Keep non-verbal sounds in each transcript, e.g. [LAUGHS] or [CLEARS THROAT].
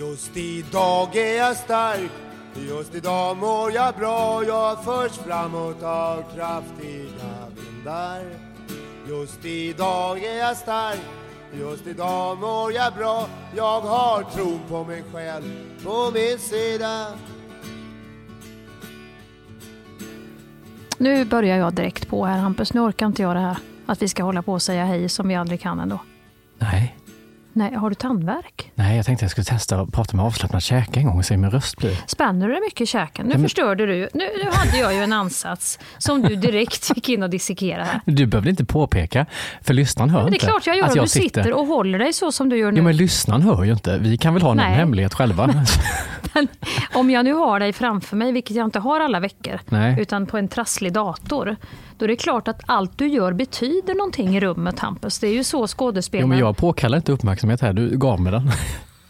Just idag är jag stark Just idag mår jag bra Jag förs framåt av kraftiga vindar Just idag är jag stark Just idag mår jag bra Jag har tron på mig själv på min sida Nu börjar jag direkt på här Hampus, nu orkar inte jag det här. Att vi ska hålla på och säga hej som vi aldrig kan ändå. Nej. Nej, har du tandvärk? Nej, jag tänkte jag skulle testa att prata med avslappnad käke en gång och se hur min röst blir. Spänner du dig mycket i käken? Nu men- förstörde du. Nu, nu hade jag ju en ansats som du direkt gick in och dissekerade här. Du behöver inte påpeka, för lyssnaren hör Men det är inte klart jag gör att jag du sitter och håller dig så som du gör nu. Jo, men lyssnaren hör ju inte. Vi kan väl ha någon Nej. hemlighet själva? [LAUGHS] Men om jag nu har dig framför mig, vilket jag inte har alla veckor, Nej. utan på en trasslig dator, då är det klart att allt du gör betyder någonting i rummet, Hampus. Det är ju så skådespelare... Jo, men jag påkallar inte uppmärksamhet här. Du gav mig den.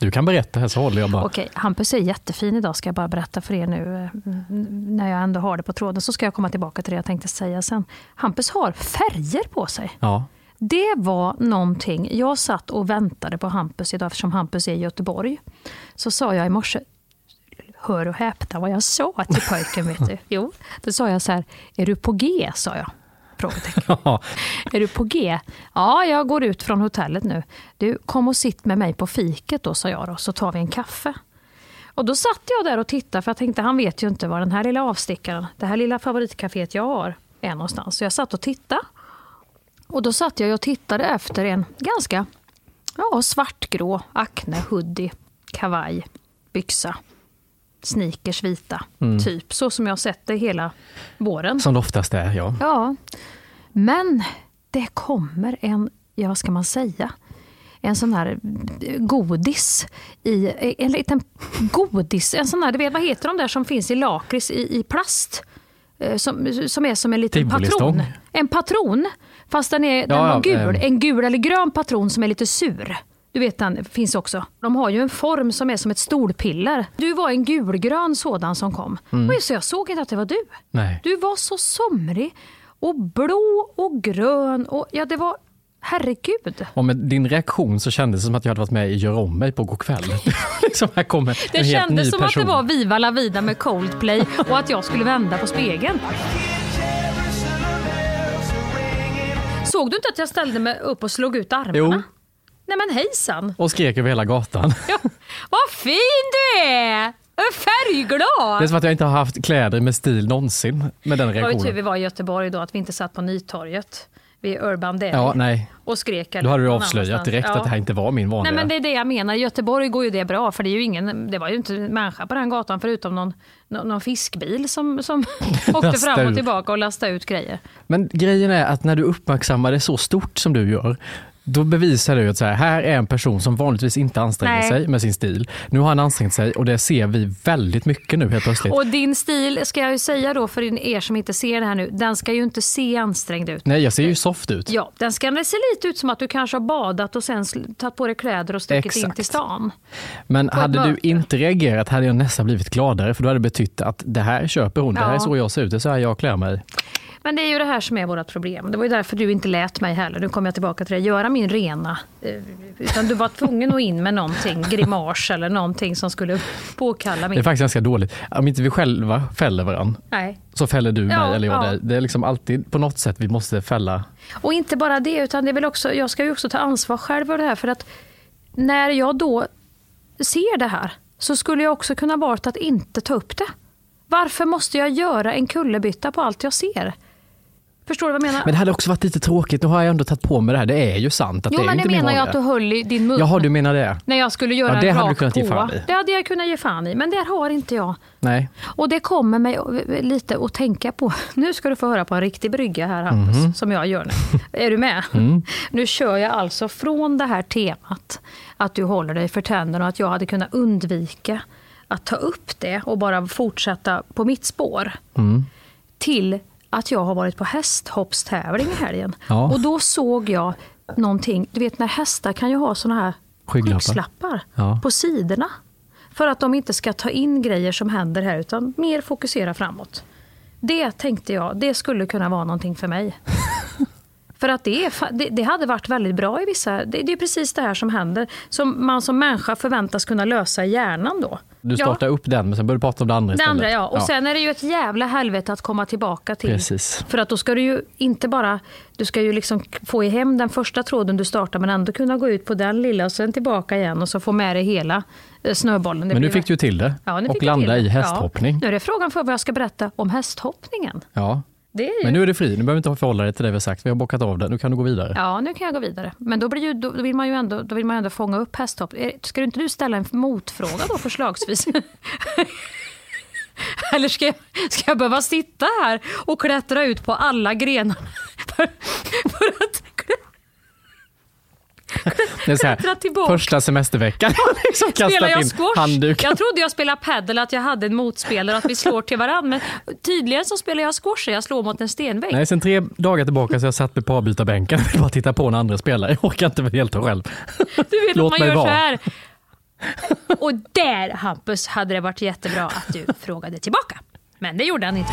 Du kan berätta här så håller jag bara. Okej, Hampus är jättefin idag ska jag bara berätta för er nu. eh, När jag ändå har det på tråden så ska jag komma tillbaka till det jag tänkte säga sen. Hampus har färger på sig. Ja. Det var någonting. Jag satt och väntade på Hampus idag eftersom Hampus är i Göteborg. Så sa jag i morse, hör och häpna vad jag sa till pojken. Vet du. [LAUGHS] Jo, då sa jag så här, är du på G? sa jag. [LAUGHS] Är du på G? Ja, jag går ut från hotellet nu. Du, kom och sitt med mig på fiket då, sa jag då, så tar vi en kaffe. Och då satt jag där och tittade, för jag tänkte, han vet ju inte var den här lilla avstickaren, det här lilla favoritcaféet jag har, är någonstans. Så jag satt och tittade. Och då satt jag och tittade efter en ganska ja, svartgrå Acne hoodie, kavaj, byxa, sneakers vita. Typ så som jag sett det hela våren. Som det oftast är, ja. Ja, men det kommer en, ja vad ska man säga, en sån här godis i, en liten godis, en sån här, du vet vad heter de där som finns i lakrits i, i plast? Eh, Som, som är som en liten patron. En patron, fast den, är, den Ja, var gul. ehm. En gul eller grön patron som är lite sur. Du vet den finns också. De har ju en form som är som ett stolpiller. Du var en gulgrön sådan som kom. Och så jag såg inte att det var du. Nej. Du var så somrig och blå och grön. Och, ja, det var... Herregud. Och med din reaktion så kändes det som att jag hade varit med i Gör om mig på God kväll. [LAUGHS] liksom här kommer Det ny kändes som person. att det var Viva la vida med Coldplay och att jag skulle vända på spegeln. Såg du inte att jag ställde mig upp och slog ut armarna? Jo. Nej men hejsan. Och skrek över hela gatan. [LAUGHS] Ja, vad fin du är! Färgglad! Det är som att jag inte har haft kläder med stil någonsin med den Det var ju tur reaktionen. vi var i Göteborg då, att vi inte satt på Nytorget vid Urban Deli Ja, nej. och skrek. Då hade du avslöjat direkt Ja. att det här inte var min vanliga. Nej men det är det jag menar. I Göteborg går ju det bra för det, är ju ingen, det var ju inte en människa på den gatan förutom någon, någon, fiskbil som, som [LAUGHS] [LAUGHS] åkte fram och tillbaka och lastade ut grejer. Men grejen är att när du uppmärksammar det så stort som du gör, då bevisar du att så här, här är en person som vanligtvis inte anstränger Nej. sig med sin stil. Nu har han ansträngt sig och det ser vi väldigt mycket nu helt plötsligt. Och din stil, ska jag ju säga då för er som inte ser det här nu, den ska ju inte se ansträngd ut. Nej, jag ser ju soft ut. Ja, den ska se lite ut som att du kanske har badat och sen tagit på dig kläder och stuckit in Exakt. till stan. Men På hade du inte reagerat hade jag nästan blivit gladare för då hade det betytt att det här köper hon, det här Ja. är så jag ser ut, det är så här jag klär mig. Men det är ju det här som är vårt problem. Det var ju därför du inte lät mig heller, nu kommer jag tillbaka till det, göra min rena. eh, Utan du var tvungen att in med någonting, grimas eller någonting som skulle påkalla Det är min... faktiskt ganska dåligt. Om inte vi själva fäller varandra Nej. så fäller du mig Ja, eller jag ja. dig. Det är liksom alltid på något sätt vi måste fälla. Och inte bara det, utan det är väl också, jag ska ju också ta ansvar själv för det här. För att när jag då ser det här så skulle jag också kunna valt att inte ta upp det. Varför måste jag göra en kullerbytta på allt jag ser? Förstår du vad jag menar? Men det hade också varit lite tråkigt, nu har jag ändå tagit på mig det här. Det är ju sant att jo, det är men inte min menar jag att du höll i din mun. Jaha, du menar det? När jag skulle göra Ja, det en hade du kunnat ge fan i. Det hade jag kunnat ge fan i, men det har inte jag. Nej. Och det kommer mig lite att tänka på. Nu ska du få höra på en riktig brygga här Hampus, Mhm. som jag gör nu. [LAUGHS] Är du med? Mm. Nu kör jag alltså från det här temat, att du håller dig för tänderna och att jag hade kunnat undvika att ta upp det och bara fortsätta på mitt spår. Mm. Till att jag har varit på hästhoppstävling i helgen. Ja. Och då såg jag någonting, du vet när hästar kan ju ha såna här Skygglappar. Ja. på sidorna. För att de inte ska ta in grejer som händer här utan mer fokusera framåt. Det tänkte jag, det skulle kunna vara någonting för mig. För att det, är, det, det, hade varit väldigt bra i vissa... Det, det, är precis det här som händer, som man som människa förväntas kunna lösa i hjärnan då. Du startar ja. upp den, men sen börjar du prata om det andra istället. Det andra, ja. Och ja. sen är det ju ett jävla helvete att komma tillbaka till. Precis. För att då ska du ju inte bara... Du ska ju liksom få hem den första tråden du startar, men ändå kunna gå ut på den lilla och sen tillbaka igen och så få med dig hela eh, snöbollen. Det men nu fick du till det. Ja, och landa i hästhoppning. Nu är det frågan för vad jag ska berätta om hästhoppningen. Ja. Ju... Men nu är det fri, nu behöver inte förhålla dig till det vi har sagt. Vi har bockat av det, nu kan du gå vidare. Ja, nu kan jag gå vidare. Men då, blir ju, då, vill, man ju ändå, då vill man ju ändå fånga upp hästhopp. Ska inte du ställa en motfråga då förslagsvis? [LAUGHS] Eller ska jag, ska jag behöva sitta här och klättra ut på alla grenar [LAUGHS] för, för att det är så här, första semesterveckan. [LAUGHS] liksom Spelar jag squash? Handduk. Jag trodde jag spelade padel, att jag hade en motspelare, att vi slår till varandra. Men tydligen så spelar jag squash och jag slår mot en stenvägg. Nej, sen tre dagar tillbaka så jag satt på parbytarbänken och [LAUGHS] bara titta på när andra spelar. Jag orkar inte delta själv. Du vet Låt att man gör vara. så här. Och där Hampus hade det varit jättebra att du frågade tillbaka. Men det gjorde han inte.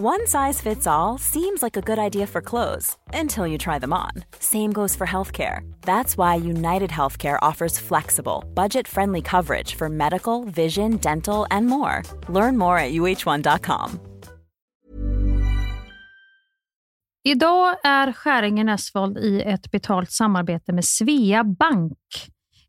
One size fits all seems like a good idea for clothes until you try them on. Same goes for healthcare. That's why United Healthcare offers flexible, budget friendly coverage for medical, vision, dental, and more. Learn more at uh1.com. Idag är Skäringen Esvold i ett betalt samarbete med Svea Bank.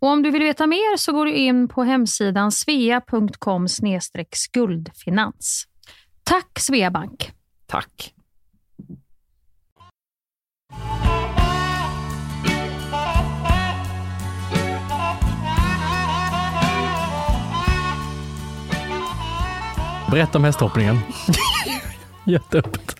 Och om du vill veta mer så går du in på hemsidan svea.com skuldfinans. Tack Sveabank! Tack! Berätta om hästhoppningen. [LAUGHS] Jätteöppet.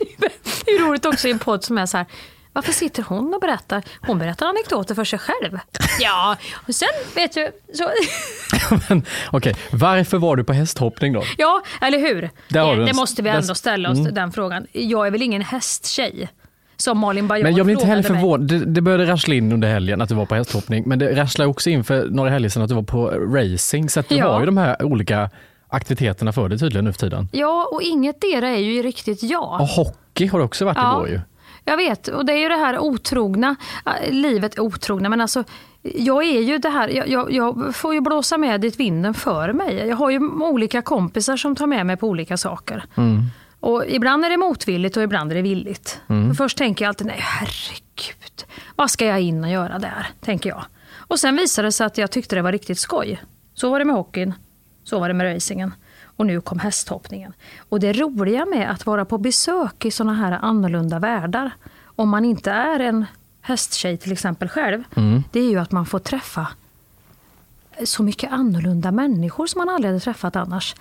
Det är roligt också i en podd som är så här, varför sitter hon och berättar? Hon berättar anekdoter för sig själv. Ja, och sen vet du... Så... [LAUGHS] Okej, okay. varför var du på hästhoppning då? Ja, eller hur? Det, det, måste vi ändå ställa oss mm. den frågan. Jag är väl ingen hästtjej? Som Malin Baryard Men jag blir inte heller förvånad. Det, det började rassla in under helgen att du var på hästhoppning. Men det rasslade också in för några helger sedan att du var på racing. Så att du ja. har ju de här olika aktiviteterna för dig tydligen nu för tiden. Ja, och inget dera är ju riktigt jag. Och hockey har du också varit ja. igår ju. Jag vet, och det är ju det här otrogna, äh, livet otrogna, men alltså jag är ju det här, jag, jag, jag, får ju blåsa med dit vinden för mig. Jag har ju olika kompisar som tar med mig på olika saker. Mm. Och ibland är det motvilligt och ibland är det villigt. Mm. För först tänker jag alltid, nej herregud, vad ska jag in och göra där? Tänker jag. Och sen visade det sig att jag tyckte det var riktigt skoj. Så var det med hockeyn, så var det med racingen. Och nu kom hästhoppningen. Och det roliga med att vara på besök i såna här annorlunda världar, om man inte är en hästtjej till exempel själv, det är ju att man får träffa så mycket annorlunda människor som man aldrig hade träffat annars.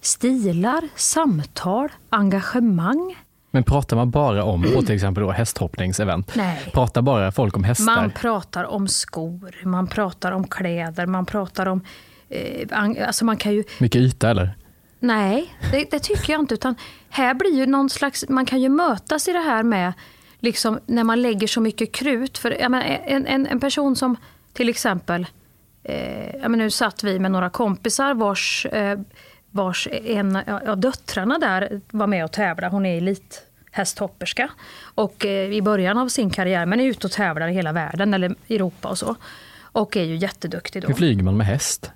Stilar, samtal, engagemang. Men pratar man bara om, på till exempel då hästhoppningsevent, Nej. pratar bara folk om hästar? Man pratar om skor, man pratar om kläder, man pratar om... Eh, alltså man kan ju... Mycket yta eller? Nej, det, det tycker jag inte. Utan här blir ju någon slags... Man kan ju mötas i det här med liksom, när man lägger så mycket krut. För jag menar, en, en, en person som till exempel... Eh, jag menar, nu satt vi med några kompisar vars, eh, vars en av döttrarna där var med och tävlade. Hon är elithästhopperska. Och eh, i början av sin karriär, men är ute och tävlar i hela världen eller Europa och så. Och är ju jätteduktig då. Hur flyger man med häst?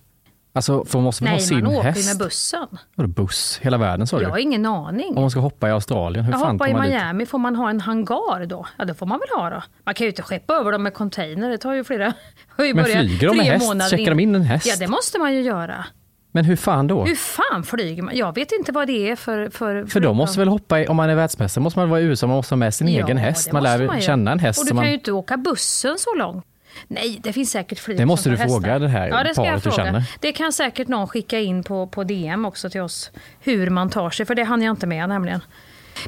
Alltså, för man måste väl ha Nej, sin man åker ju med bussen. Vadå buss? Hela världen sa du? Jag har ingen aning. Om man ska hoppa i Australien, hur Jag fan hoppar i man dit? Miami, får man ha en hangar då? Ja, det får man väl ha då. Man kan ju inte skeppa över dem med container, det tar ju flera... [LAUGHS] ju Men flyger de med häst? Checkar de in en häst? Ja, det måste man ju göra. Men hur fan då? Hur fan flyger man? Jag vet inte vad det är för... För, För de måste väl hoppa i, om man är världsmästare måste man vara i USA, man måste ha med sin Ja, egen häst. Man lär man känna en häst. Och du som kan man... ju inte åka bussen så långt. Nej, det finns säkert flyg Det måste du fråga det här ja, det ska jag paret du fråga. känner. Det kan säkert någon skicka in på, på DM också till oss. Hur man tar sig, för det hann jag inte med nämligen.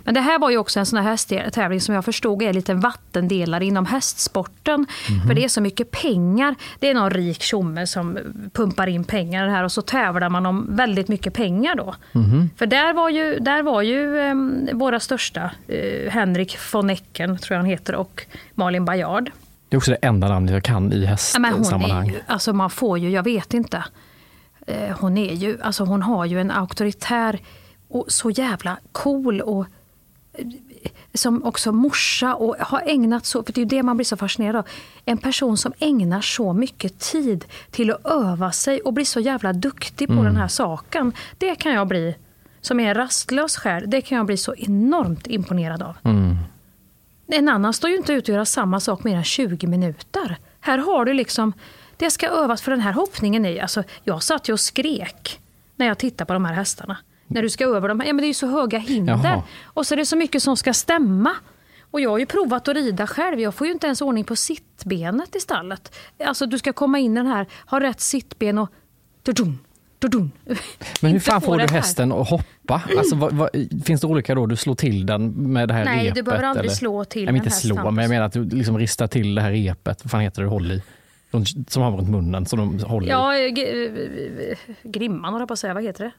Men det här var ju också en sån här hästtävling som jag förstod är lite en vattendelare inom hästsporten. Mhm. För det är så mycket pengar. Det är någon rik tjomme som pumpar in pengar här och så tävlar man om väldigt mycket pengar då. Mhm. För där var ju, där var ju em, våra största, eh, Henrik von Ecken tror jag han heter och Malin Bajard. Det är också det enda namnet jag kan i hästsammanhang. alltså man får ju, jag vet inte. Eh, Hon är ju, alltså hon har ju en auktoritär och så jävla cool och eh, som också morsa och har ägnat så, för det är ju det man blir så fascinerad av. En person som ägnar så mycket tid till att öva sig och blir så jävla duktig på den här saken. Det kan jag bli, som är en rastlös själ, det kan jag bli så enormt imponerad av. En annan står ju inte ut att göra samma sak mer än 20 minuter. Här har du liksom, det ska övas för den här hoppningen ju, alltså jag satt ju och skrek när jag tittade på de här hästarna. När du ska över dem, ja men det är ju så höga hinder. Jaha. Och så är det så mycket som ska stämma. Och jag har ju provat att rida själv, jag får ju inte ens ordning på sittbenet i stallet. Alltså du ska komma in i den här, ha rätt sittben och... dudum. Men hur fan få får du hästen att hoppa? Alltså, vad, vad, finns det olika då? Du slår till den med det här Nej, repet? du behöver aldrig eller? slå till Nej, men en inte slå, men jag menar att du liksom ristar till det här repet. Vad fan heter det du håller i? De, som har runt munnen, som de håller i. Ja, eh, grimman håller jag på att säga, vad heter det?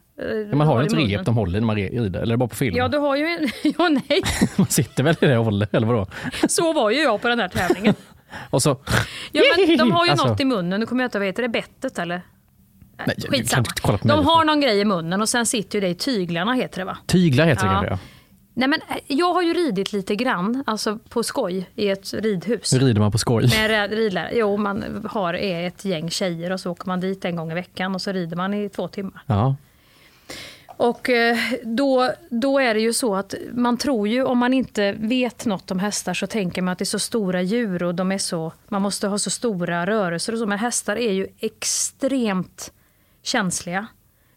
Ja, man har ju ett rep de håller i när man rider, eller är det bara på film? Ja, du har ju en... [LAUGHS] Ja, nej. [LAUGHS] Man sitter väl i det och håller, eller vadå? [LAUGHS] Så var ju jag på den här tävlingen. Och så... Ja, men de har ju Alltså. något i munnen. Nu kommer jag inte ihåg, vad heter det? Bettet eller? Nej, Skitsamma. De har någon grej i munnen och sen sitter ju det i tyglarna heter det va? Tyglar heter det Ja. kanske, ja. Nej men eh, jag har ju ridit lite grann, alltså på skoj, i ett ridhus. Hur rider man på skoj? Med ridlärare. Jo, man har är ett gäng tjejer och så åker man dit en gång i veckan och så rider man i två timmar. Ja. Och eh, då, då är det ju så att man tror ju, om man inte vet något om hästar så tänker man att det är så stora djur och de är så, man måste ha så stora rörelser och så. Men hästar är ju extremt känsliga,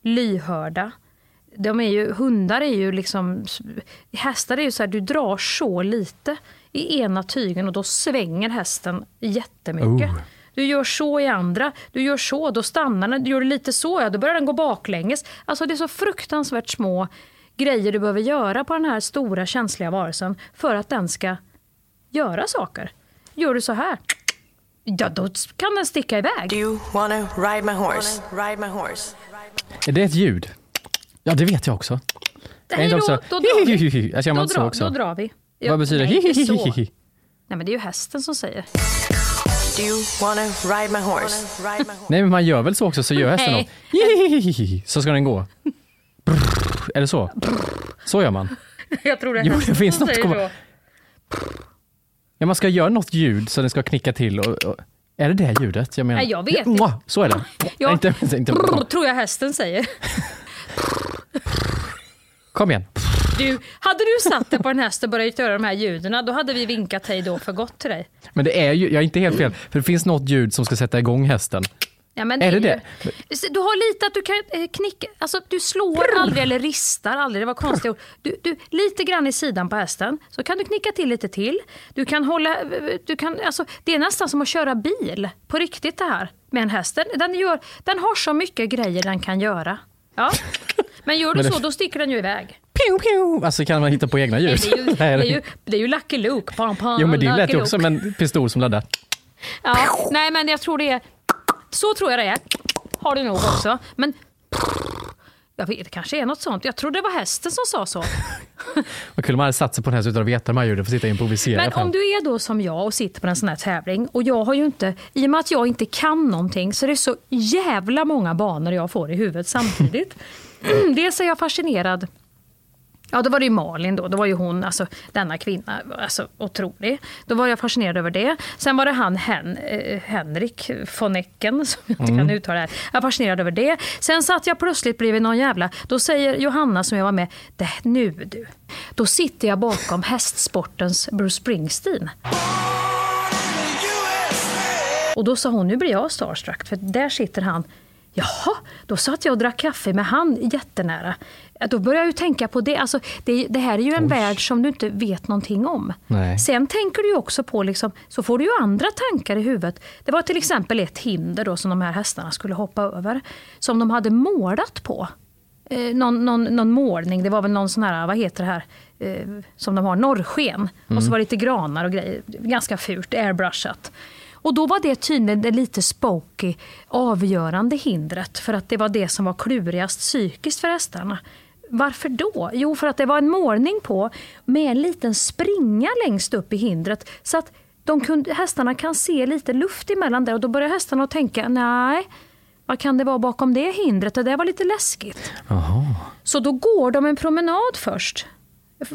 lyhörda. De är ju, hundar är ju liksom, hästar är ju så här, du drar så lite i ena tygen och då svänger hästen jättemycket. Oh. Du gör så i andra, du gör så, då stannar den. Du gör lite så, ja, då börjar den gå baklänges. Alltså det är så fruktansvärt små grejer du behöver göra på den här stora känsliga varelsen för att den ska göra saker. Gör du så här, ja då kan den sticka iväg. Do you wanna ride my horse? Ride my horse. Är det ett ljud? Ja, det vet jag också. Nej, Är det då, också- då drar vi. [LAUGHS] Jag känner man Då, inte så drar, också. då drar vi. Ja, Vad betyder nej, så. hihihihi? [LAUGHS] Nej men det är ju hästen som säger. Do you wanna ride my horse? Ride my horse. Nej, men man gör väl så också, så gör hästen något. [LAUGHS] Så ska den gå. Brrr, Är det så? Så gör man. Jag tror det är Jo, det hästen finns som något säger så. Ja, man ska göra något ljud så den ska knicka till. Och, och, är det det ljudet? Jag menar, Nej, jag vet inte. Så är det. Ja. Nej, inte, inte, Brr, tror jag hästen säger. Kom igen. Du, hade du satt dig på en häst och börjat göra de här ljuden, då hade vi vinkat hej då för gott till dig. Men det är ju, jag är inte helt fel, för det finns något ljud som ska sätta igång hästen. Ja, men Är det det? Du har lite att du kan eh, knicka, alltså du slår aldrig eller ristar aldrig, det var konstigt ord. du, du, Lite grann i sidan på hästen, så kan du knicka till lite till. Du kan hålla, du kan, alltså, det är nästan som att köra bil, på riktigt det här med en häst. Den, gör, den har så mycket grejer den kan göra. Ja. Men gör du så, då sticker den ju iväg. Pew, pew. Alltså kan man hitta på egna ljud? Det är ju, det är ju, det är ju Lucky Luke. Pam, pam, Jo men det lät ju också som en pistol som laddar. Ja, nej men jag tror det är... Så tror jag det är. Har du nog också. Men... Jag vet, det kanske är något sånt. Jag tror det var hästen som sa så. [LAUGHS] Vad kul om man hade satt sig på den här utan att veta de här ljuden, för sitta och improvisera Men om du är då som jag och sitter på en sån här tävling och jag har ju inte, i och med att jag inte kan någonting så är det så jävla många banor jag får i huvudet samtidigt. [LAUGHS] Dels är jag fascinerad Ja, då var det ju Malin då. Då var ju hon, alltså denna kvinna, alltså otrolig. Då var jag fascinerad över det. Sen var det han Hen, eh, Henrik von Ecken, som jag inte kan uttala det här. Jag var fascinerad över det. Sen satt jag plötsligt bredvid någon jävla, då säger Johanna som jag var med, det, nu du. Då sitter jag bakom hästsportens Bruce Springsteen. Och då sa hon, nu blir jag starstruck, för där sitter han. Jaha, då satt jag och drack kaffe med han jättenära. Då började jag ju tänka på det. Alltså, det, det här är ju en värld som du inte vet någonting om. Nej. Sen tänker du också på, liksom, så får du ju andra tankar i huvudet. Det var till exempel ett hinder då som de här hästarna skulle hoppa över. Som de hade målat på. Eh, någon, någon, någon målning, det var väl någon sån här, vad heter det här, eh, som de har, norrsken. Och så var det lite granar och grejer. Ganska fult, airbrushat. Och då var det tydligen det lite spooky, avgörande hindret. För att det var det som var klurigast psykiskt för hästarna. Varför då? Jo, för att det var en målning på med en liten springa längst upp i hindret. Så att de kunde, hästarna kan se lite luft emellan där och då börjar hästarna att tänka, nej, vad kan det vara bakom det hindret? Det där var lite läskigt. Så då går de en promenad först.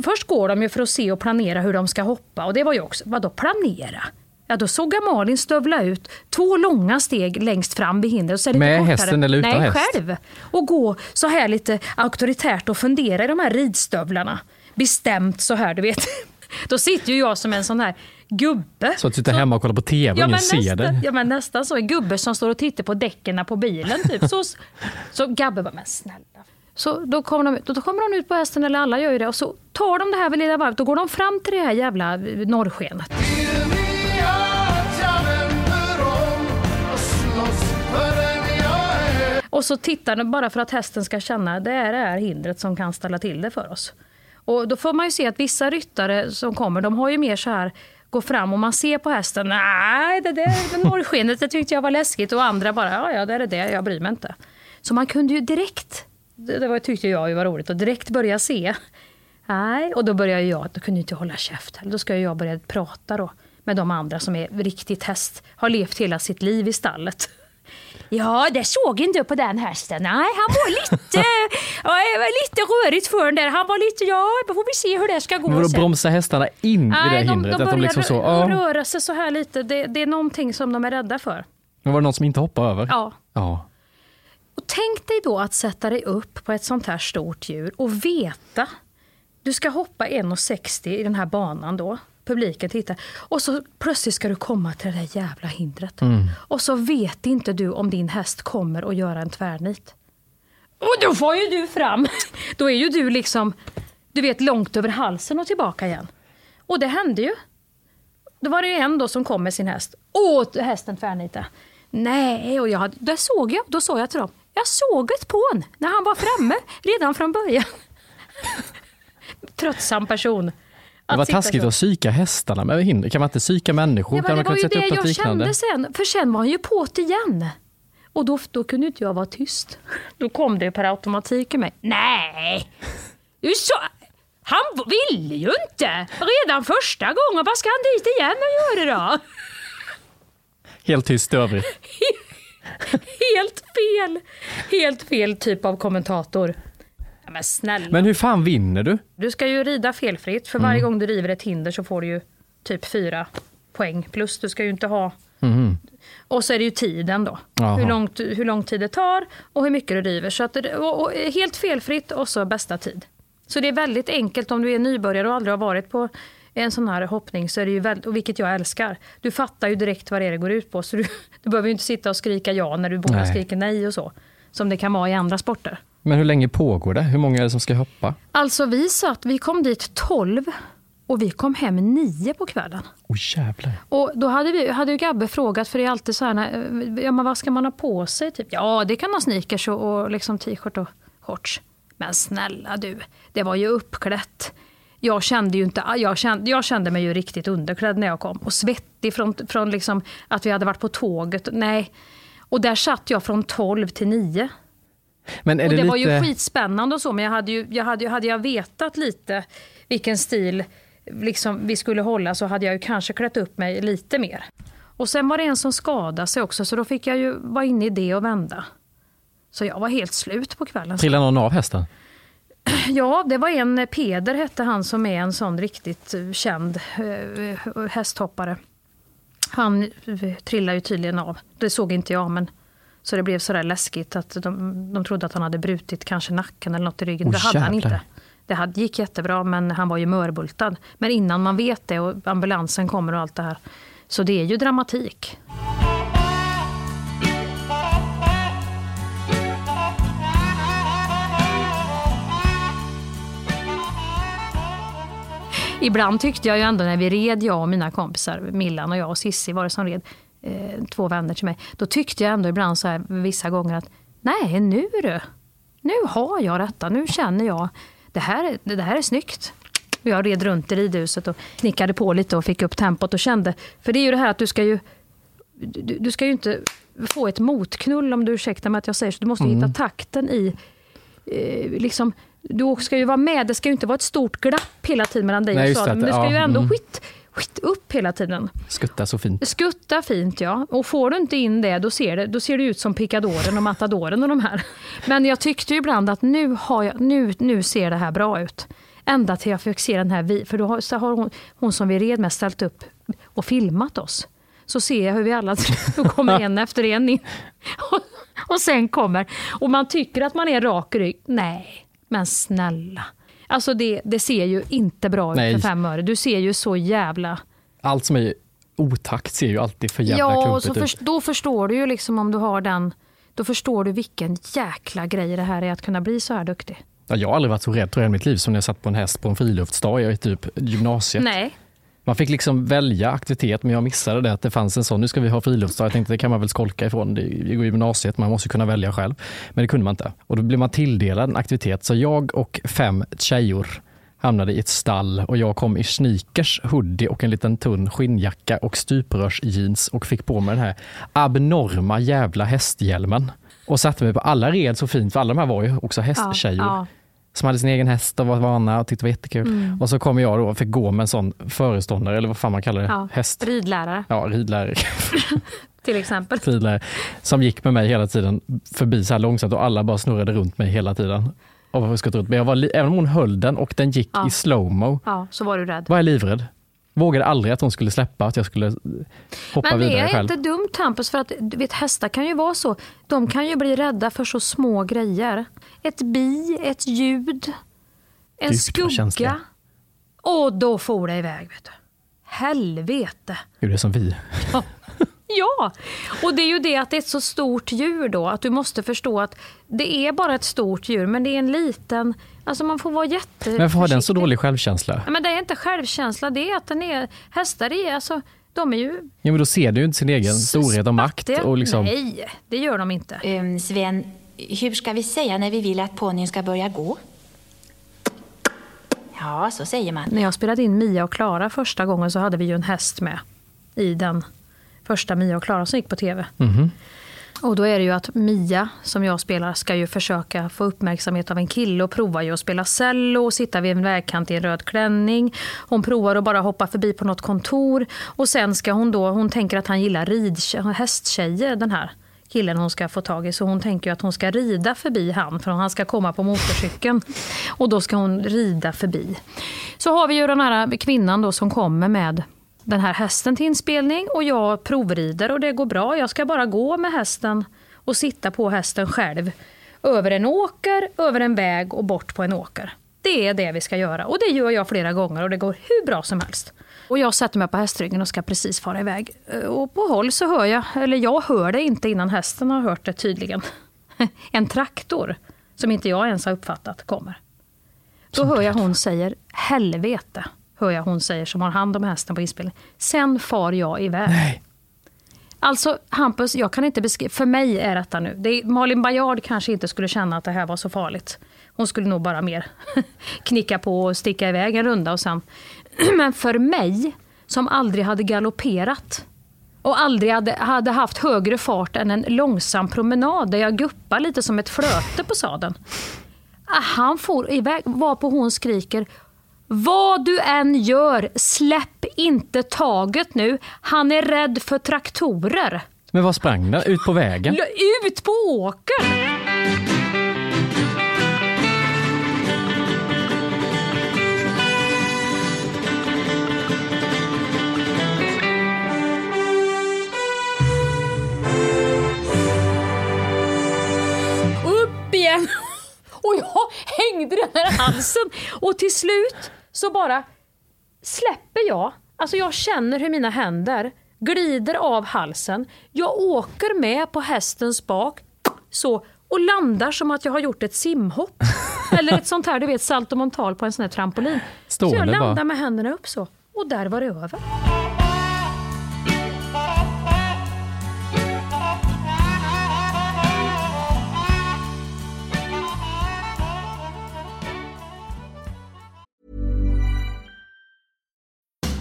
Först går de ju för att se och planera hur de ska hoppa. Och det var ju också, vadå planera? Ja, då såg jag Malin stövla ut två långa steg längst fram vid hindret. Och så lite Med kortare. hästen eller utan Nej, häst? själv. Och gå så här lite auktoritärt och fundera i de här ridstövlarna. Bestämt så här, du vet. [LAUGHS] Då sitter ju jag som en sån här gubbe. Så att du sitter hemma och kollar på TV och ingen men ser det. ja, men nästan så. En gubbe som står och tittar på däcken på bilen. Typ. Så, så Gabbe bara, men snälla. Så då kommer, de, då kommer de ut på hästen, eller alla gör ju det, och så tar de det här vid lilla varvet. Då går de fram till det här jävla norrskenet. Och så tittar den bara för att hästen ska känna att det är det här hindret som kan ställa till det för oss. Och då får man ju se att vissa ryttare som kommer, de har ju mer så här, gå fram och man ser på hästen, nej det där det norrskenet det tyckte jag var läskigt och andra bara, ja ja det är det, jag bryr mig inte. Så man kunde ju direkt, det var, tyckte jag ju var roligt, och direkt börja se. Nej, och då började ju jag, då kunde inte jag hålla käft. Då ska ju jag börja prata då med de andra som är riktigt häst, har levt hela sitt liv i stallet. Ja, det såg inte på den hästen. Nej, han var lite, [LAUGHS] ja, lite rörigt för den där. Han var lite, ja, då får vi se hur det ska gå Men då bromsar hästarna in i det Nej, de, hindret? de att börjar de liksom så, ja. röra sig så här lite. Det, det är någonting som de är rädda för. Men var det någon som inte hoppade över? Ja. ja. Och tänk dig då att sätta dig upp på ett sånt här stort djur och veta. Du ska hoppa 1,60 i den här banan då. Publiken tittar. Och så plötsligt ska du komma till det där jävla hindret. Och så vet inte du om din häst kommer att göra en tvärnit. Och då får ju du fram. [LAUGHS] Då är ju du liksom, du vet långt över halsen och tillbaka igen. Och det hände ju. Då var det en då som kom med sin häst. Åh, hästen tvärnitade. Nej, och jag där såg jag, då sa jag till dem. Jag såg ett på honom när han var framme redan från början. [LAUGHS] Tröttsam person. Det var taskigt så. att psyka hästarna med hinder. Kan man inte psyka människor? Ja, kan man det var ju det jag liknande? kände sen. För sen var han ju på det igen. Och då, då kunde inte jag vara tyst. Då kom det per automatik i mig. Nej! Du sa, han ville ju inte! Redan första gången. Vad ska han dit igen och göra då? Helt tyst över. [LAUGHS] Helt fel! Helt fel typ av kommentator. Ja, men snälla. Men hur fan vinner du? Du ska ju rida felfritt. För Mm. varje gång du river ett hinder så får du ju typ fyra poäng. Plus du ska ju inte ha... Och så är det ju tiden då. Mm. Hur, långt, hur lång tid det tar och hur mycket du river. Så att och, och, helt felfritt och så bästa tid. Så det är väldigt enkelt om du är nybörjare och aldrig har varit på en sån här hoppning, så är det ju väldigt, och vilket jag älskar. Du fattar ju direkt vad det är det går ut på. Så du, [LAUGHS] du behöver ju inte sitta och skrika ja när du båda Nej. skriker nej och så. Som det kan vara i andra sporter. Men hur länge pågår det? Hur många är det som ska hoppa? Alltså vi satt, vi kom dit 12 och vi kom hem 9 på kvällen. Åh jävlar. Och då hade, vi, hade ju Gabbe frågat, för det är alltid så här, när- ja, men vad ska man ha på sig? Typ, ja, det kan ha sneakers och, och liksom t-shirt och shorts. Men snälla du, det var ju uppklätt. Jag kände, ju inte, jag, kände, jag kände mig ju riktigt underklädd när jag kom. Och svettig från, från liksom att vi hade varit på tåget. Nej. Och där satt jag från 12 till 9. Men är Och det, det, lite... var ju skitspännande och så, men jag hade, ju, jag hade, hade jag vetat lite vilken stil liksom, vi skulle hålla så hade jag ju kanske klätt upp mig lite mer. Och sen var det en som skadade sig också, så då fick jag ju vara inne i det och vända. Så jag var helt slut på kvällen. Trillade någon av hästen? [CLEARS THROAT] Ja, det var en, Peder hette han som är en sån riktigt eh, känd eh, hästhoppare. Han eh, trillade ju tydligen av. Det såg inte jag, men så det blev sådär läskigt att de, de trodde att han hade brutit kanske nacken eller något i ryggen. Åh, det hade han jävlar. inte. Det hade, gick jättebra, men han var ju mörbultad. Men innan man vet det och ambulansen kommer och allt det här. Så det är ju dramatik. Ibland tyckte jag ju ändå när vi red, jag och mina kompisar, Millan och jag och Sissi var det som red, eh, två vänner till mig. Då tyckte jag ändå ibland så här vissa gånger att nej nu du, nu har jag detta, nu känner jag, det här, är- det här är snyggt. Och Jag red runt i ridhuset och knickade på lite och fick upp tempot och kände, för det är ju det här att du ska ju, du, du ska ju inte få ett motknull om du ursäktar mig att jag säger så. Du måste hitta takten i, eh, liksom, du ska ju vara med, det ska ju inte vara ett stort glapp hela tiden mellan dig Nej, och det, Men det ska ja, ju ändå mm. skit upp hela tiden. Skutta så fint. Skutta fint ja. Och får du inte in det då ser det, då ser det ut som pickadoren och matadoren och de här. Men jag tyckte ju ibland att nu, har jag, nu, nu ser det här bra ut. Ända till jag fick se den här, vi- för då har, så har hon, hon som vi red med ställt upp och filmat oss. Så ser jag hur vi alla då kommer en [LAUGHS] efter en in. Och, och sen kommer, och man tycker att man är rak i rygg. Nej, men snälla. Alltså det, det ser ju inte bra ut Nej. för fem öre. Du ser ju så jävla Allt som är otakt ser ju alltid för jävla Ja, klumpigt så ut. då förstår du ju liksom om du har den, då förstår du vilken jäkla grej det här är att kunna bli så här duktig. Ja, jag har aldrig varit så rädd tror jag, i mitt liv som när jag satt på en häst på en friluftsdag i typ gymnasiet. Nej, Man fick liksom välja aktivitet, men jag missade det att det fanns en sån, nu ska vi ha friluftsdag. Jag tänkte det kan man väl skolka ifrån, det går i gymnasiet, man måste kunna välja själv. Men det kunde man inte. Och då blev man tilldelad en aktivitet, så jag och fem tjejor hamnade i ett stall och jag kom i sneakers, hoodie och en liten tunn skinnjacka och stuprörsjeans och fick på mig den här abnorma jävla hästhjälmen. Och satte mig på alla red så fint, för alla de här var ju också hästtjejor ja. Som hade sin egen häst och var vana och tyckte det var jättekul. Mm. Och så kom jag då och fick gå med en sån föreståndare, eller vad fan man kallar det, ja. häst. ridlärare Ja, ridlärare, [LAUGHS] till exempel. ridlärare, som gick med mig hela tiden förbi så här långsamt och alla bara snurrade runt mig hela tiden. Och runt. Men jag var, även om hon höll den och den gick Ja. i slowmo, Ja, så var du rädd. var jag livrädd. Vågade aldrig att hon skulle släppa, att jag skulle hoppa Men det vidare är själv. inte dumt Hampus, för att vet, hästar kan ju vara så. De kan ju bli rädda för så små grejer. Ett bi, ett ljud, en känsliga. skugga. Och då får det iväg. Vet du. Helvete. Gud, det är som vi. Ja, [LAUGHS] och det är ju det att det är ett så stort djur då, att du måste förstå att det är bara ett stort djur, men det är en liten, alltså man får vara jätte Men varför har den så dålig självkänsla? Ja, men det är inte självkänsla, det är att den är, hästar är, alltså, de är ju Ja, men då ser du ju inte sin egen storhet och makt. Och liksom, Nej, det gör de inte. Um, Sven, hur ska vi säga när vi vill att ponnyn ska börja gå? Ja, så säger man. När jag spelade in Mia och Klara första gången så hade vi ju en häst med i den första Mia och Klara som gick på tv. Mhm. Och då är det ju att Mia, som jag spelar, ska ju försöka få uppmärksamhet av en kille och provar ju att spela cello och sitta vid en vägkant i en röd klänning. Hon provar att bara hoppa förbi på något kontor och sen ska hon då, hon tänker att han gillar rid, hästtjejer den här killen hon ska få tag i. Så hon tänker att hon ska rida förbi han för han ska komma på motorcykeln. Och då ska hon rida förbi. Så har vi ju den här kvinnan då som kommer med den här hästen till inspelning och jag provrider och det går bra. Jag ska bara gå med hästen och sitta på hästen själv. Över en åker, över en väg och bort på en åker. Det är det vi ska göra och det gör jag flera gånger och det går hur bra som helst. Och jag sätter mig på hästryggen och ska precis fara iväg. Eh, och på håll så hör jag, eller jag hör det inte innan hästen har hört det tydligen. [LAUGHS] En traktor, som inte jag ens har uppfattat, kommer. Då hör jag hon säger helvete, hör jag hon säger som har hand om hästen på inspelningen. Sen far jag iväg. Nej. Alltså Hampus, jag kan inte beskriva, för mig är detta nu, det är, Malin Bajard kanske inte skulle känna att det här var så farligt. Hon skulle nog bara mer [LAUGHS] knicka på och sticka iväg en runda och sen. [CLEARS THROAT] Men för mig, som aldrig hade galopperat och aldrig hade, hade haft högre fart än en långsam promenad där jag guppar lite som ett flöte på sadeln. Ah, Han får iväg, varpå hon skriker vad du än gör, släpp inte taget nu. Han är rädd för traktorer. Men vad sprang den? Ut på vägen? Ut på åkern! Upp igen! [LAUGHS] Och jag hängde den här halsen. Och till slut så bara släpper jag. Alltså jag känner hur mina händer glider av halsen. Jag åker med på hästens bak så och landar som att jag har gjort ett simhopp. [LAUGHS] Eller ett sånt här, du vet, saltomortal på en sån här trampolin. så jag Stående landar med händerna upp så. Och där var det över.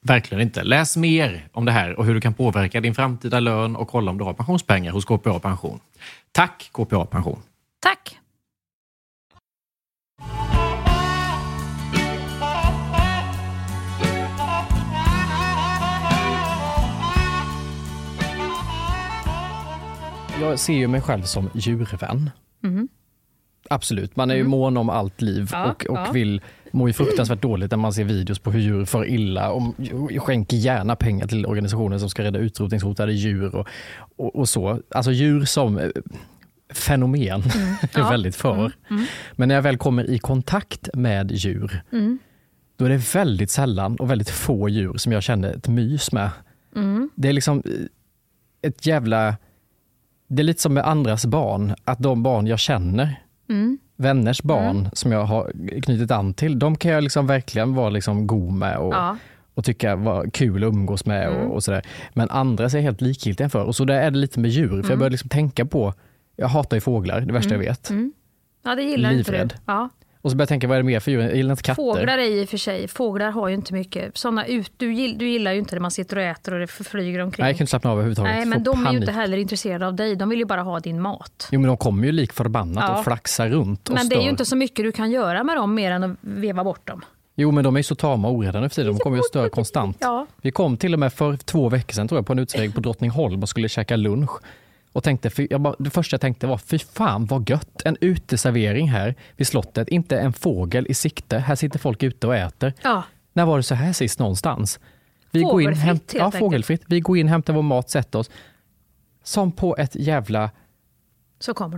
Verkligen inte. Läs mer om det här och hur du kan påverka din framtida lön och kolla om du har pensionspengar hos KPA Pension. Tack KPA Pension! Tack! Jag ser ju mig själv som djurvän. Mm. Absolut, man är ju mm. mån om allt liv ja, och, och ja. vill må ju fruktansvärt dåligt när man ser videos på hur djur far illa och skänker gärna pengar till organisationer som ska rädda utrotningshotade djur och, och, och så. Alltså djur som eh, fenomen [LAUGHS] är Mm. Ja. Mm. väldigt för. Men när jag väl kommer i kontakt med djur, Mm. då är det väldigt sällan och väldigt få djur som jag känner ett mys med. Mm. Det är liksom eh, ett jävla... Det är lite som med andras barn, att de barn jag känner, Mm. Vänners barn som jag har knutit an till, de kan jag liksom verkligen vara liksom god med och, Ja. och tycka var kul att umgås med Mm. och, och sådär. Men andra ser jag helt likgiltiga för. Och så där är det lite med djur, för Mm. jag börjar liksom tänka på, jag hatar ju fåglar, det värsta jag vet. Ja, det gillar inte Livrädd. du. Ja. Och så börjar jag tänka, vad är det mer för djur? Jag gillar inte katter. Fåglar är i och för sig, fåglar har ju inte mycket såna ut, du, gill, du gillar ju inte när man sitter och äter och det flyger omkring. Nej, jag kan inte slappna av överhuvudtaget. Nej, men de är ju panik. inte heller intresserade av dig. De vill ju bara ha din mat. Jo men de kommer ju lik förbannat Ja. och flaxar runt och Men det är ju stör. inte så mycket du kan göra med dem mer än att veva bort dem. Jo men de är ju så tama och orädda nu för tiden. De kommer ju att störa konstant. Ja. Vi kom till och med för två veckor sedan tror jag på en uteservering på Drottningholm och skulle käka lunch. Och tänkte, för jag bara, det första jag tänkte var, fy fan vad gött, en uteservering här vid slottet, inte en fågel i sikte, här sitter folk ute och äter. Ja. När var det så här sist någonstans? Vi går in, Fågelfritt, hämt, ja, fågelfritt. Vi går in, hämtar vår mat, sätter oss. Som på ett jävla Så kommer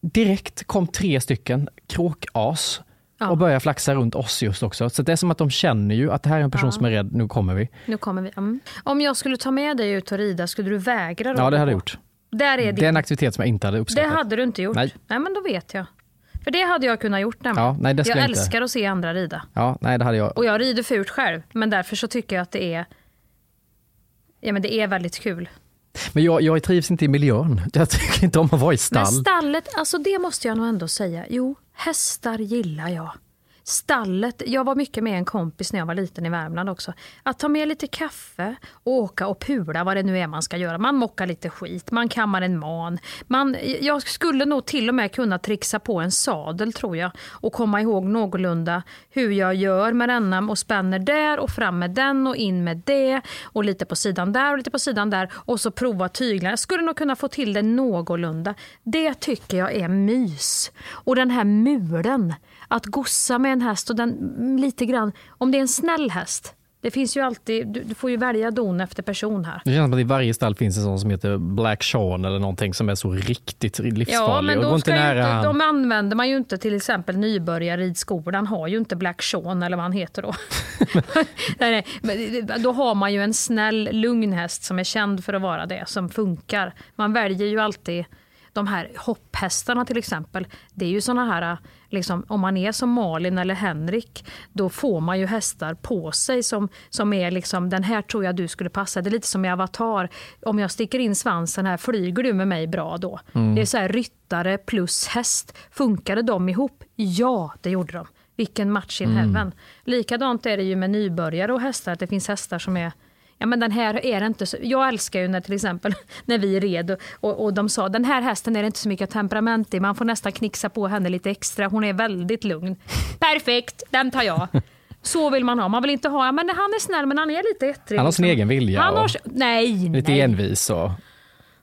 de. direkt kom tre stycken kråkas Ja. och började flaxa runt oss just också. Så det är som att de känner ju att det här är en person Ja. som är rädd, nu kommer vi. Nu kommer vi. Mm. Om jag skulle ta med dig ut och rida, skulle du vägra då? Ja, det hade jag gjort. Där är Det är en aktivitet som jag inte hade Det uppskattat. hade du inte gjort? Nej. men då vet jag. För det hade jag kunnat gjort nämligen. Ja, nej, det jag jag älskar att se andra rida. Ja, nej det hade jag. Och jag rider fult själv, men därför så tycker jag att det är Ja men det är väldigt kul. Men jag, jag trivs inte i miljön. Jag tycker inte om att vara i stall. Men stallet, alltså det måste jag nog ändå säga. Jo, hästar gillar jag. Stallet, jag var mycket med en kompis när jag var liten i Värmland också. Att ta med lite kaffe och åka och pula vad det nu är man ska göra. Man mockar lite skit, man kammar en man. Man, jag skulle nog till och med kunna trixa på en sadel tror jag och komma ihåg någorlunda hur jag gör med denna och spänner där och fram med den och in med det och lite på sidan där och lite på sidan där och så prova tyglarna. Jag skulle nog kunna få till det någorlunda. Det tycker jag är mys. Och den här mulen, att gossa med en häst och den mm, lite grann, om det är en snäll häst. Det finns ju alltid, du, du får ju välja don efter person här. Det känns som att i varje stall finns en sån som heter Black Sean eller någonting som är så riktigt livsfarlig. Ja, men ska ju nära inte, han. de använder man ju inte till exempel nybörjarridskolan har ju inte Black Sean eller vad han heter då. [LAUGHS] nej, nej, då har man ju en snäll lugn häst som är känd för att vara det, som funkar. Man väljer ju alltid de här hopphästarna till exempel. Det är ju såna här, liksom, om man är som Malin eller Henrik, då får man ju hästar på sig som, som är liksom, den här tror jag du skulle passa. Det är lite som i Avatar. Om jag sticker in svansen här, flyger du med mig bra då? Det är så här ryttare plus häst. Funkade de ihop? Ja, det gjorde de. Vilken match in heaven. Likadant är det ju med nybörjare och hästar, att det finns hästar som är Ja, men den här är inte så. Jag älskar ju när till exempel [LAUGHS] när vi red och, och, och de sa den här hästen är det inte så mycket temperament i. Man får nästan knixa på henne lite extra. Hon är väldigt lugn. [LAUGHS] Perfekt, den tar jag. [LAUGHS] Så vill man ha. Man vill inte ha, ja, men han är snäll men han är lite ettrig. Han har sin liksom. egen vilja Han har, nej, lite nej. envis. Och...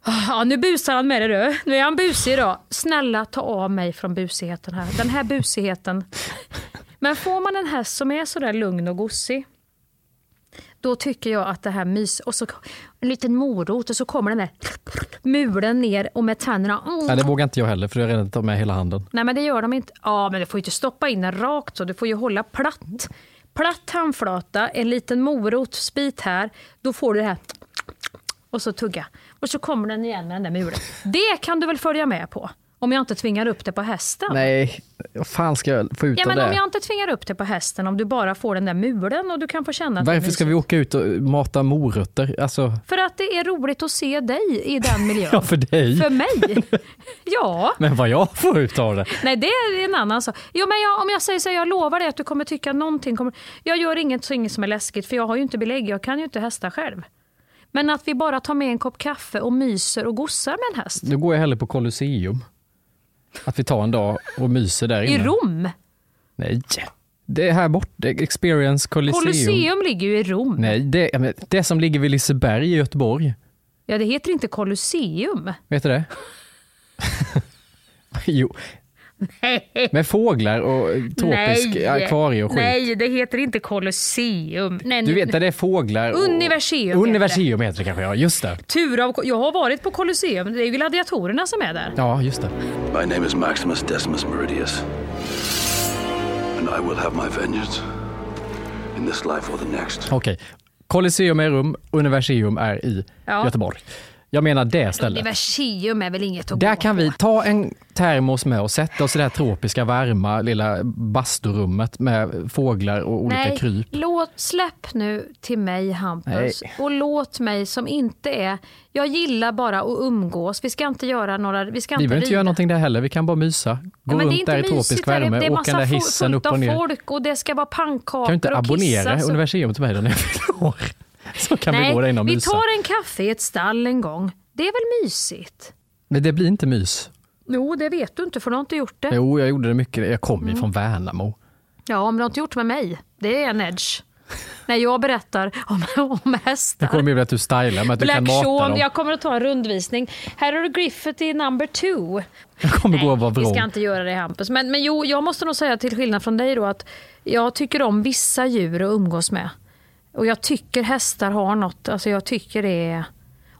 Ja, nu busar han med det du. Nu är han busig idag. Snälla ta av mig från busigheten här. Den här busigheten. Men får man en häst som är sådär lugn och gosig. Då tycker jag att det här mys... Och så en liten morot och så kommer den där mulen ner och med tänderna. Mm. Nej, det vågar inte jag heller för jag har redan tagit med hela handen. Nej men det gör de inte. Ja men du får ju inte stoppa in den rakt så. Du får ju hålla platt. Platt handflata, en liten morotsbit här. Då får du det här. Och så tugga. Och så kommer den igen med den där mulen. Det kan du väl följa med på? Om jag inte tvingar upp det på hästen. Nej, vad fan ska jag få ut Ja, av men det? om jag inte tvingar upp det på hästen, om du bara får den där mulen och du kan få känna att Varför ska vi åka ut och mata morötter? Alltså, För att det är roligt att se dig i den [LAUGHS] miljön. ja för dig. För mig? [LAUGHS] Ja. Men vad jag får ut av det. Nej, det är en annan sak. Jo, men jag, om jag säger så här, jag lovar dig att du kommer tycka någonting kommer... Jag gör inget, så inget som är läskigt, för jag har ju inte belägg. Jag kan ju inte hästa själv. Men att vi bara tar med en kopp kaffe och myser och gossar med en häst. Nu går jag hellre på Colosseum. Att vi tar en dag och myser där I inne. Rom. Nej, det är här borta. Experience Colosseum. Colosseum ligger ju i Rom. Nej, det, det som ligger vid Liseberg i Göteborg. Ja, det heter inte Colosseum. Vet du det? [LAUGHS] jo. Med fåglar och tropisk akvarie och skit. Nej, det heter inte Colosseum. Nej, Du vet där det är fåglar och... Universium Universium heter det kanske, ja. Just det. Tur av, jag har varit på Colosseum. Det är ju gladiatorerna som är där. Ja, just det. My name is Maximus Decimus Meridius. And I will have my vengeance. In this life or the next. Okej. Colosseum är rum, Universium är i Ja. Göteborg. Jag menar det stället. Universium är väl inget att Där gå kan på. vi ta en termos med och sätta oss i det här tropiska varma lilla basturummet med fåglar och olika Nej, kryp. låt, släpp nu till mig Hampus. Nej. Och låt mig som inte är... Jag gillar bara att umgås. Vi ska inte göra några... Vi ska Vi inte behöver inte göra någonting där heller, vi kan bara mysa. Gå det är runt där i tropisk värme, Det är åka massa den där hissen fullt upp och av ner. folk och det ska vara pannkakor Kan du inte och abonnera kissa, så- Universium till mig när jag fyller år? [LAUGHS] Så kan Nej, vi gå där inne och vi mysa. tar en kaffe i ett stall en gång. Det är väl mysigt? Men det blir inte mys. Jo, det vet du inte för du har inte gjort det. Jo, jag gjorde det mycket. Jag kom ju Mm. från Värnamo. Ja, men du har inte gjort med mig. Det är en edge. När jag berättar om, om hästar. Det kommer ju att du stylar med att du kan Black mata Sean, dem. jag kommer att ta en rundvisning. Här har du Griffith number two. Jag kommer gå och vara Vi vrång. ska inte göra det Hampus. Men, men jo, jag måste nog säga till skillnad från dig då att jag tycker om vissa djur att umgås med. Och jag tycker hästar har något, alltså jag tycker det är...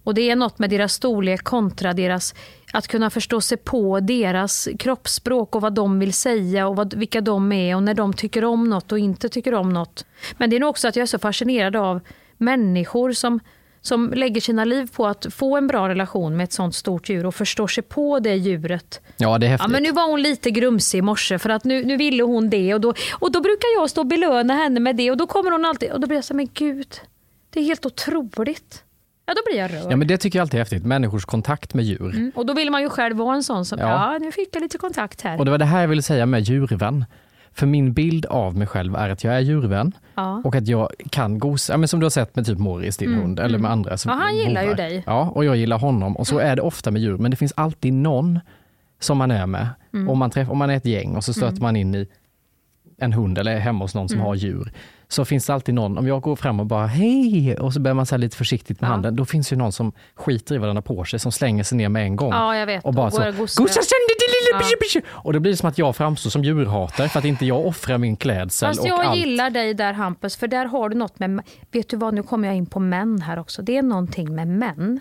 Och det är något med deras storlek kontra deras... Att kunna förstå sig på deras kroppsspråk och vad de vill säga och vad, vilka de är och när de tycker om något och inte tycker om något. Men det är nog också att jag är så fascinerad av människor som, som lägger sina liv på att få en bra relation med ett sånt stort djur och förstår sig på det djuret. Ja, det är Ja, häftigt. men nu var hon lite grumsig i morse för att nu, nu ville hon det och då, och då brukar jag stå och belöna henne med det och då kommer hon alltid och då blir jag så här, men gud, det är helt otroligt. Ja, då blir jag rörd. Ja, men det tycker jag alltid är häftigt. Människors kontakt med djur. Mm. Och då vill man ju själv vara en sån som, ja, Ja. nu fick jag lite kontakt här. Och det var det här jag ville säga med djurvän. För min bild av mig själv är att jag är djurvän Ja. och att jag kan gosa, men som du har sett med typ Morris, din Mm, hund, eller med andra. Som Ja, han gillar ju hovar. dig. Ja, och jag gillar honom. Och så är det ofta med djur, men det finns alltid någon som man är med. Mm. Om, man träff, om man är ett gäng och så stöter Mm. man in i en hund eller är hemma hos någon som Mm. har djur, så finns det alltid någon, om jag går fram och bara hej, och så börjar man säga lite försiktigt med Ja. handen, då finns ju någon som skiter i vad den har på sig, som slänger sig ner med en gång. Ja, jag vet. Och bara Och så, gosa sönder det lilla Ja. Och då blir det som att jag framstår som djurhatare för att inte jag offrar min klädsel Fast och jag allt. gillar dig där Hampus, för där har du något med, vet du vad, nu kommer jag in på män här också. Det är någonting med män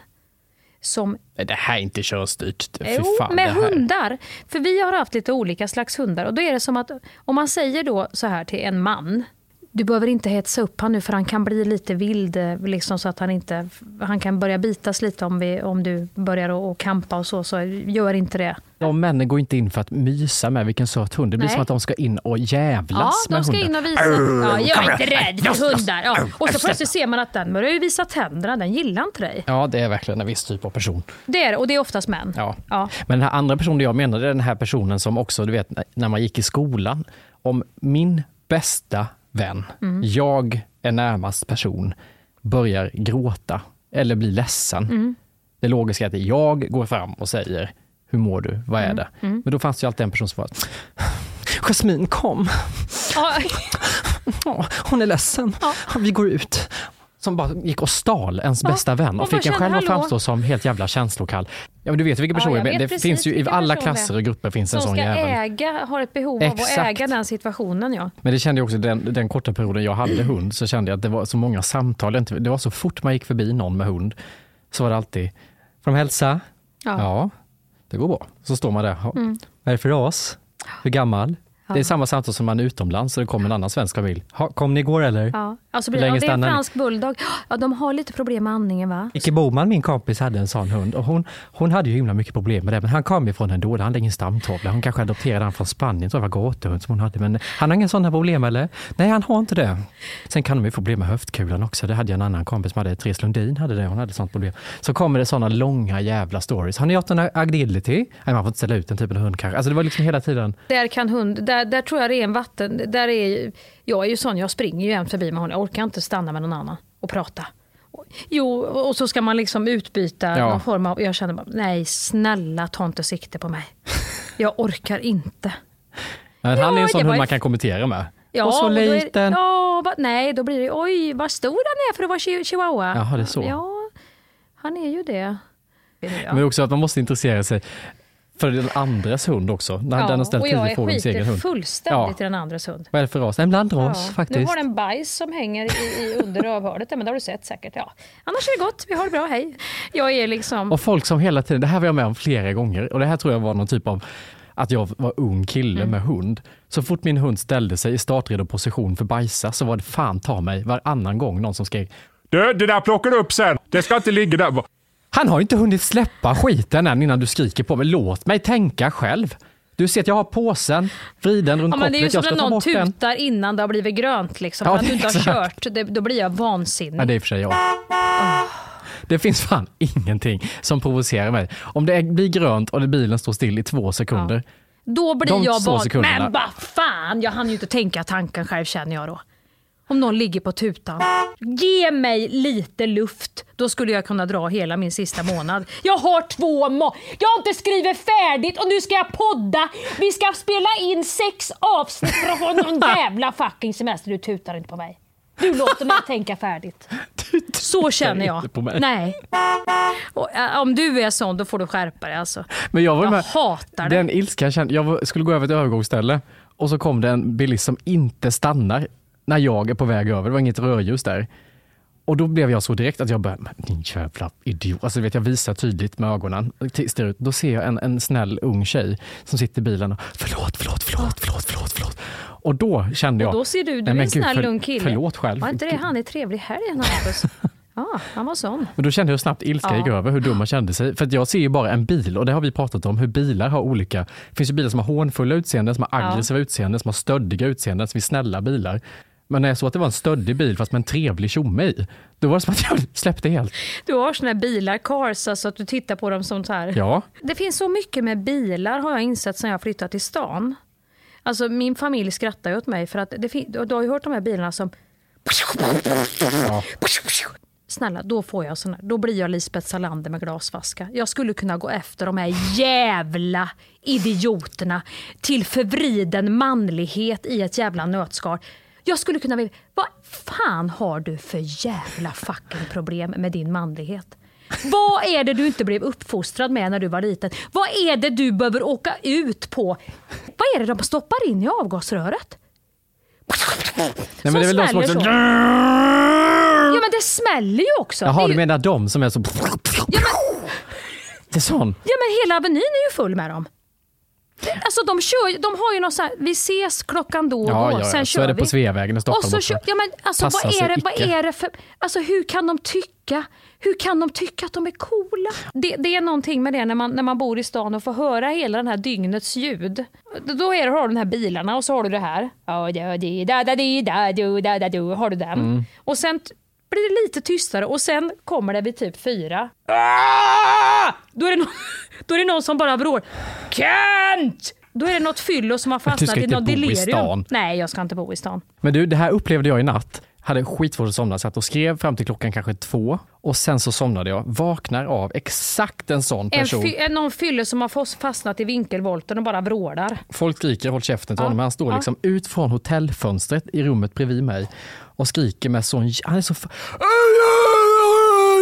som Det här är inte körstyrt. Fy Jo, fan, med det hundar. För vi har haft lite olika slags hundar. Och då är det som att om man säger då så här till en man. Du behöver inte hetsa upp han nu för han kan bli lite vild. eh, Liksom så att han inte... Han kan börja bitas lite om, vi, om du börjar att att kampa och så. Så gör inte det. De männen går inte in för att mysa med vilken söt hund. Det blir Nej. som att de ska in och Ja, jävlas de med ska hunden. in och visa. Ja, jag är inte rädd för hundar. Ja. Och så plötsligt ser man att den börjar ju visa tänderna. Den gillar inte dig. Ja, det är verkligen en viss typ av person. Det är och det är oftast män. Ja. Ja. Men den här andra personen jag är den här personen som också, du vet, när man gick i skolan, om min bästa vän, Mm. jag är närmast person, börjar gråta eller blir ledsen. Mm. Det logiska är att jag går fram och säger, hur mår du? Vad är Mm. det? Mm. Men då fanns det ju alltid en person som var, Jasmin kom, [LAUGHS] hon är ledsen, vi går ut. Som bara gick och stal ens bästa vän och fick en själv att framstå som helt jävla känslokall. Ja, men du vet vilka Ja, personer jag det finns ju i alla klasser och grupper finns en Som sån ska jävel. äga, har ett behov av att Exakt. äga den situationen. Ja. Men det kände jag också den, den korta perioden jag hade hund så kände jag att det var så många samtal. Det var så fort man gick förbi någon med hund så var det alltid, får de hälsa? Ja. det går bra. Så står man där. "Ja, Mm. Vad är det för ras? Hur gammal? Det är samma samtal som man är utomlands och det kommer en annan svensk familj. "Ha, Kom ni igår eller? Ja. Alltså, Hur länge ja, det är en fransk bulldog. Ja, de har lite problem med andningen va? Icke Boman, min kompis, hade en sån hund och hon, hon hade ju himla mycket problem med det. Men han kom ju från en dålig, han hade ingen stamtavla. Hon kanske adopterade han från Spanien, tror jag var gatehund som hon hade. Men han har ingen sådana problem eller? Nej, han har inte det. Sen kan de ju få problem med höftkulan också. Det hade jag en annan kompis som hade, Therese Lundin hade det, hon hade sånt problem. Så kommer det sådana långa jävla stories. Har ni gjort en agility? Nej, man får inte ställa ut den typen av hund kanske. Alltså det var liksom hela tiden. Där kan hund, där, där tror jag det är en vatten, där är, jag är ju sån, jag springer ju jämt förbi med honom, jag orkar inte stanna med någon annan och prata. Jo, och så ska man liksom utbyta Ja. någon form av, jag känner bara, nej snälla ta inte sikte på mig. Jag orkar inte. [LAUGHS] Men han är Ja, en sån hund man kan kommentera med. Ja, och så då är liten. ja, va, nej, då blir det oj vad stor han är för att vara chi- chihuahua. Jaha, det är så. Ja, han är ju det. Men också att man måste intressera sig för den andres hund också. När den har ställt tio jag frågor om sin egen hund. fullständigt i den andres hund. Vad är det för ras? En blandras Ja. faktiskt. Nu har den bajs som hänger i, i under rövhålet, men det har du sett säkert. Ja. Annars är det gott, vi har det bra, hej. Jag är liksom... Och folk som hela tiden, det här var jag med om flera gånger och det här tror jag var någon typ av att jag var ung kille Mm. med hund. Så fort min hund ställde sig i startredo position för bajsa så var det fan ta mig varannan gång någon som skrek Du, det där plockar du upp sen. Det ska inte ligga där. Han har ju inte hunnit släppa skiten än innan du skriker på mig. Låt mig tänka själv. Du ser att jag har påsen vriden runt Ja, men det är ju som när någon bort den. tutar innan det har blivit grönt. Liksom, Ja, att du inte har kört. Det, då blir jag vansinnig. Ja, det är i och för sig jag. Det finns fan ingenting som provocerar mig. Om det blir grönt och bilen står still i två sekunder. Då blir De jag sekunderna. Men vad fan, jag hann ju inte tänka tanken själv känner jag då. Om någon ligger på tutan. Ge mig lite luft. Då skulle jag kunna dra hela min sista månad. Jag har två må Jag har inte skrivit färdigt och nu ska jag podda. Vi ska spela in sex avsnitt för att ha någon [LAUGHS] jävla fucking semester. Du tutar inte på mig. Du låter mig tänka färdigt. Så känner jag. Nej. Och, äh, om du är sån, då får du skärpa dig alltså. Men jag var Jag med. hatar det. Den ilskan jag kände. Jag skulle gå över ett övergångsställe och så kom det en bilist som inte stannar när jag är på väg över. Det var inget rörljus där. Och då blev jag så direkt att jag började, "Men din jävla idiot. Alltså vet jag visar tydligt med ögonen. Ut. Då ser jag en, en snäll ung tjej som sitter i bilen och förlåt, förlåt, förlåt, förlåt, förlåt, förlåt. Och då kände jag, Och då ser du, du "Nej, är en snäll för- ung kille. Förlåt själv. Var inte det han är trevlig helgen Hampus? [LAUGHS] Ja, han var sån. Men då kände jag hur snabbt ilska Ja. gick över, hur dum man kände sig. För jag ser ju bara en bil och det har vi pratat om, hur bilar har olika. Det finns ju bilar som har hånfulla utseenden, som har Ja. aggressiva utseenden, som har stöddiga utseenden, som är snälla bilar. Men när jag såg att det var en stöddig bil fast med en trevlig tjomme i, då var det som att jag [LAUGHS] släppte helt. Du har såna här bilar, cars, alltså att du tittar på dem som så här. Ja. Det finns så mycket med bilar har jag insett sen jag flyttade till stan. Alltså min familj skrattar ju åt mig för att det du har ju hört de här bilarna som Snälla, då får jag sån här, då blir jag Lisbeth Salander med glasvaska. Jag skulle kunna gå efter de här jävla idioterna till förvriden manlighet i ett jävla nötskal. Jag skulle kunna vilja, vad fan har du för jävla fucking problem med din manlighet? Vad är det du inte blev uppfostrad med när du var liten? Vad är det du behöver åka ut på? Vad är det de stoppar in i avgasröret? Nej, men det är väl de som också... så. Ja men det smäller ju också. Jaha, du ju- menar de som är så... Det är sån. Ja men hela Avenyn är ju full med dem. Alltså de, kör, de har ju någon sån här, vi ses klockan då och Ja, då, ja, sen Så kör är det vi. på Sveavägen i Stockholm och så också. kör, ja, men alltså, Passar vad, är det, vad är det för... Alltså hur kan de tycka? Hur kan de tycka att de är coola? Det, det är någonting med det när man, när man bor i stan och får höra hela den här dygnets ljud. Då är det, har du de här bilarna och så har du det här. Har du den. Mm. Och sen blir det lite tystare och sen kommer det vid typ fyra. Då är det, någon, [LAUGHS] då är det någon som bara vrålar Kent! Då är det något fyllo som har Men du ska fastnat i inte något bo i delirium. stan. Nej, jag ska inte bo i stan. Men du, det här upplevde jag i natt. Hade skitsvårt att somna, satt och skrev fram till klockan kanske två och sen så somnade jag. Vaknar av exakt en sån En person. fy, en- någon fylle som har fastnat i vinkelvolten och bara vrålar. Folk skriker håll käften till Ja, honom. Han står ja. liksom ut från hotellfönstret i rummet bredvid mig och skriker med sån... Han är så...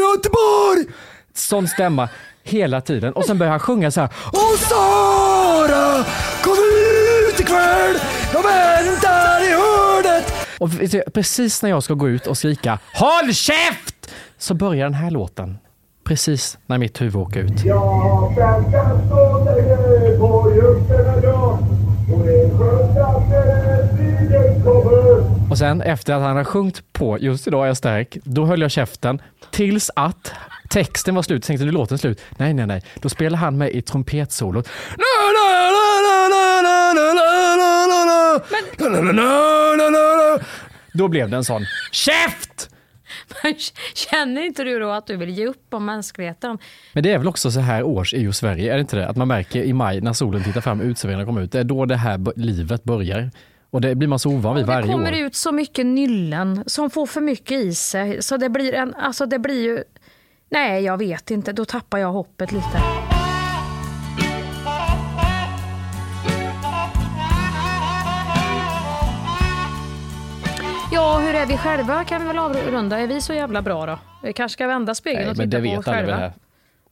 Göteborg! Sån stämma hela tiden och sen börjar han sjunga så här. Åh Sara, kom ut ikväll! Jag väntar i hörnet! Och precis när jag ska gå ut och skrika Håll käft! Så börjar den här låten. Precis när mitt huvud åker ut. Sen efter att han har sjungit på Just idag är jag stark, då höll jag käften tills att texten var slut. Tänkte nu låten slut. Nej, nej, nej. Då spelar han med i trumpetsolot. Då blev det en sån käft! Men Känner inte du då att du vill ge upp om mänskligheten? Men det är väl också så här års i Sverige, är det inte det? Att man märker i maj när solen tittar fram och uteserveringarna kommer ut. Det är då det här livet börjar. Och det blir man så ovan vid Det varje kommer år. ut så mycket nyllen som får för mycket i sig. Så det blir, en, alltså det blir ju... Nej, jag vet inte. Då tappar jag hoppet lite. Ja, hur är vi själva kan vi väl avrunda. Är vi så jävla bra då? Vi kanske ska vända spegeln Nej, och men titta det på vet oss själva.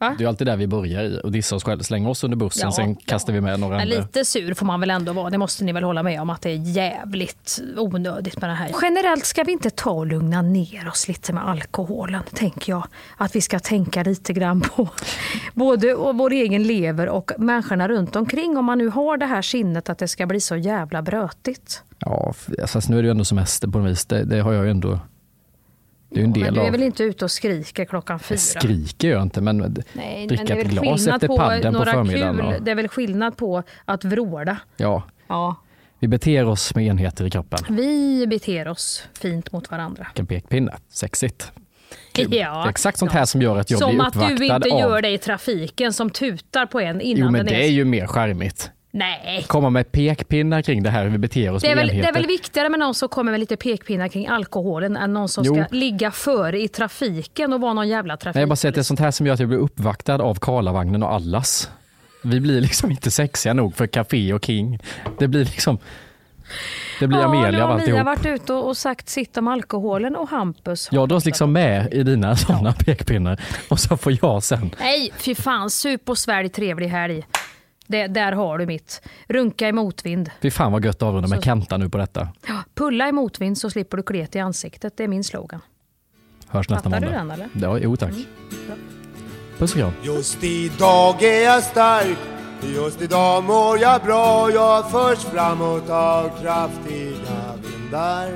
Va? Det är alltid där vi börjar i och dissa oss själva. Slänga oss under bussen, Ja, sen ja. kastar vi med några andra. lite sur får man väl ändå vara. Det måste ni väl hålla med om att det är jävligt onödigt med det här. Generellt ska vi inte ta och lugna ner oss lite med alkoholen, tänker jag. Att vi ska tänka lite grann på [LAUGHS] både vår egen lever och människorna runt omkring. Om man nu har det här sinnet att det ska bli så jävla brötigt. Ja, fast nu är det ju ändå semester på något vis. Det, det har jag ju ändå... Det är en Men del du är av... väl inte ute och skriker klockan fyra? Jag skriker jag inte, men Nej, men dricka det är ett väl glas skillnad efter på padden på förmiddagen. Och, Det är väl skillnad på att vråla. ja, Ja, vi beter oss med enheter i kroppen. vi beter oss fint mot varandra. Vilken pekpinne. Sexigt. Kul. Ja, det är exakt sånt här som gör att jag Som blir att du uppvaktad inte av... gör det i trafiken som tutar på en innan Jo, men den det är ju mer charmigt. Nej. Komma med pekpinnar kring det här, hur vi beter oss Det är, väl, det är väl viktigare med någon som kommer med lite pekpinnar kring alkoholen än någon som Jo. ska ligga före i trafiken och vara någon jävla trafik. Nej, jag bara säger att det är sånt här som gör att jag blir uppvaktad av Karlavagnen och Allas. Vi blir liksom inte sexiga nog för Café och King. Det blir liksom... Det blir ja, Amelia av har Mia alltihop. varit ute och sagt sitt om alkoholen och Hampus. Jag dras liksom med i dina sådana pekpinnar och så får jag sen. Nej, fy fan. Sup och svälj trevlig helg. Det, där har du mitt. Runka i motvind. Fy fan vad gött att avrunda med Kenta nu på detta. Ja, Pulla i motvind så slipper du klet i ansiktet. Det är min slogan. Hörs nästa Fattar du måndag. den, eller? Mm. Ja, jo tack. Puss och kram. Just idag är jag stark Just idag mår jag bra Jag förs framåt av kraftiga vindar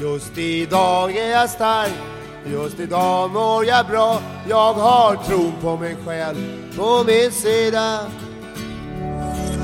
Just idag är jag stark Just idag mår jag bra Jag har tron på mig själv på min sida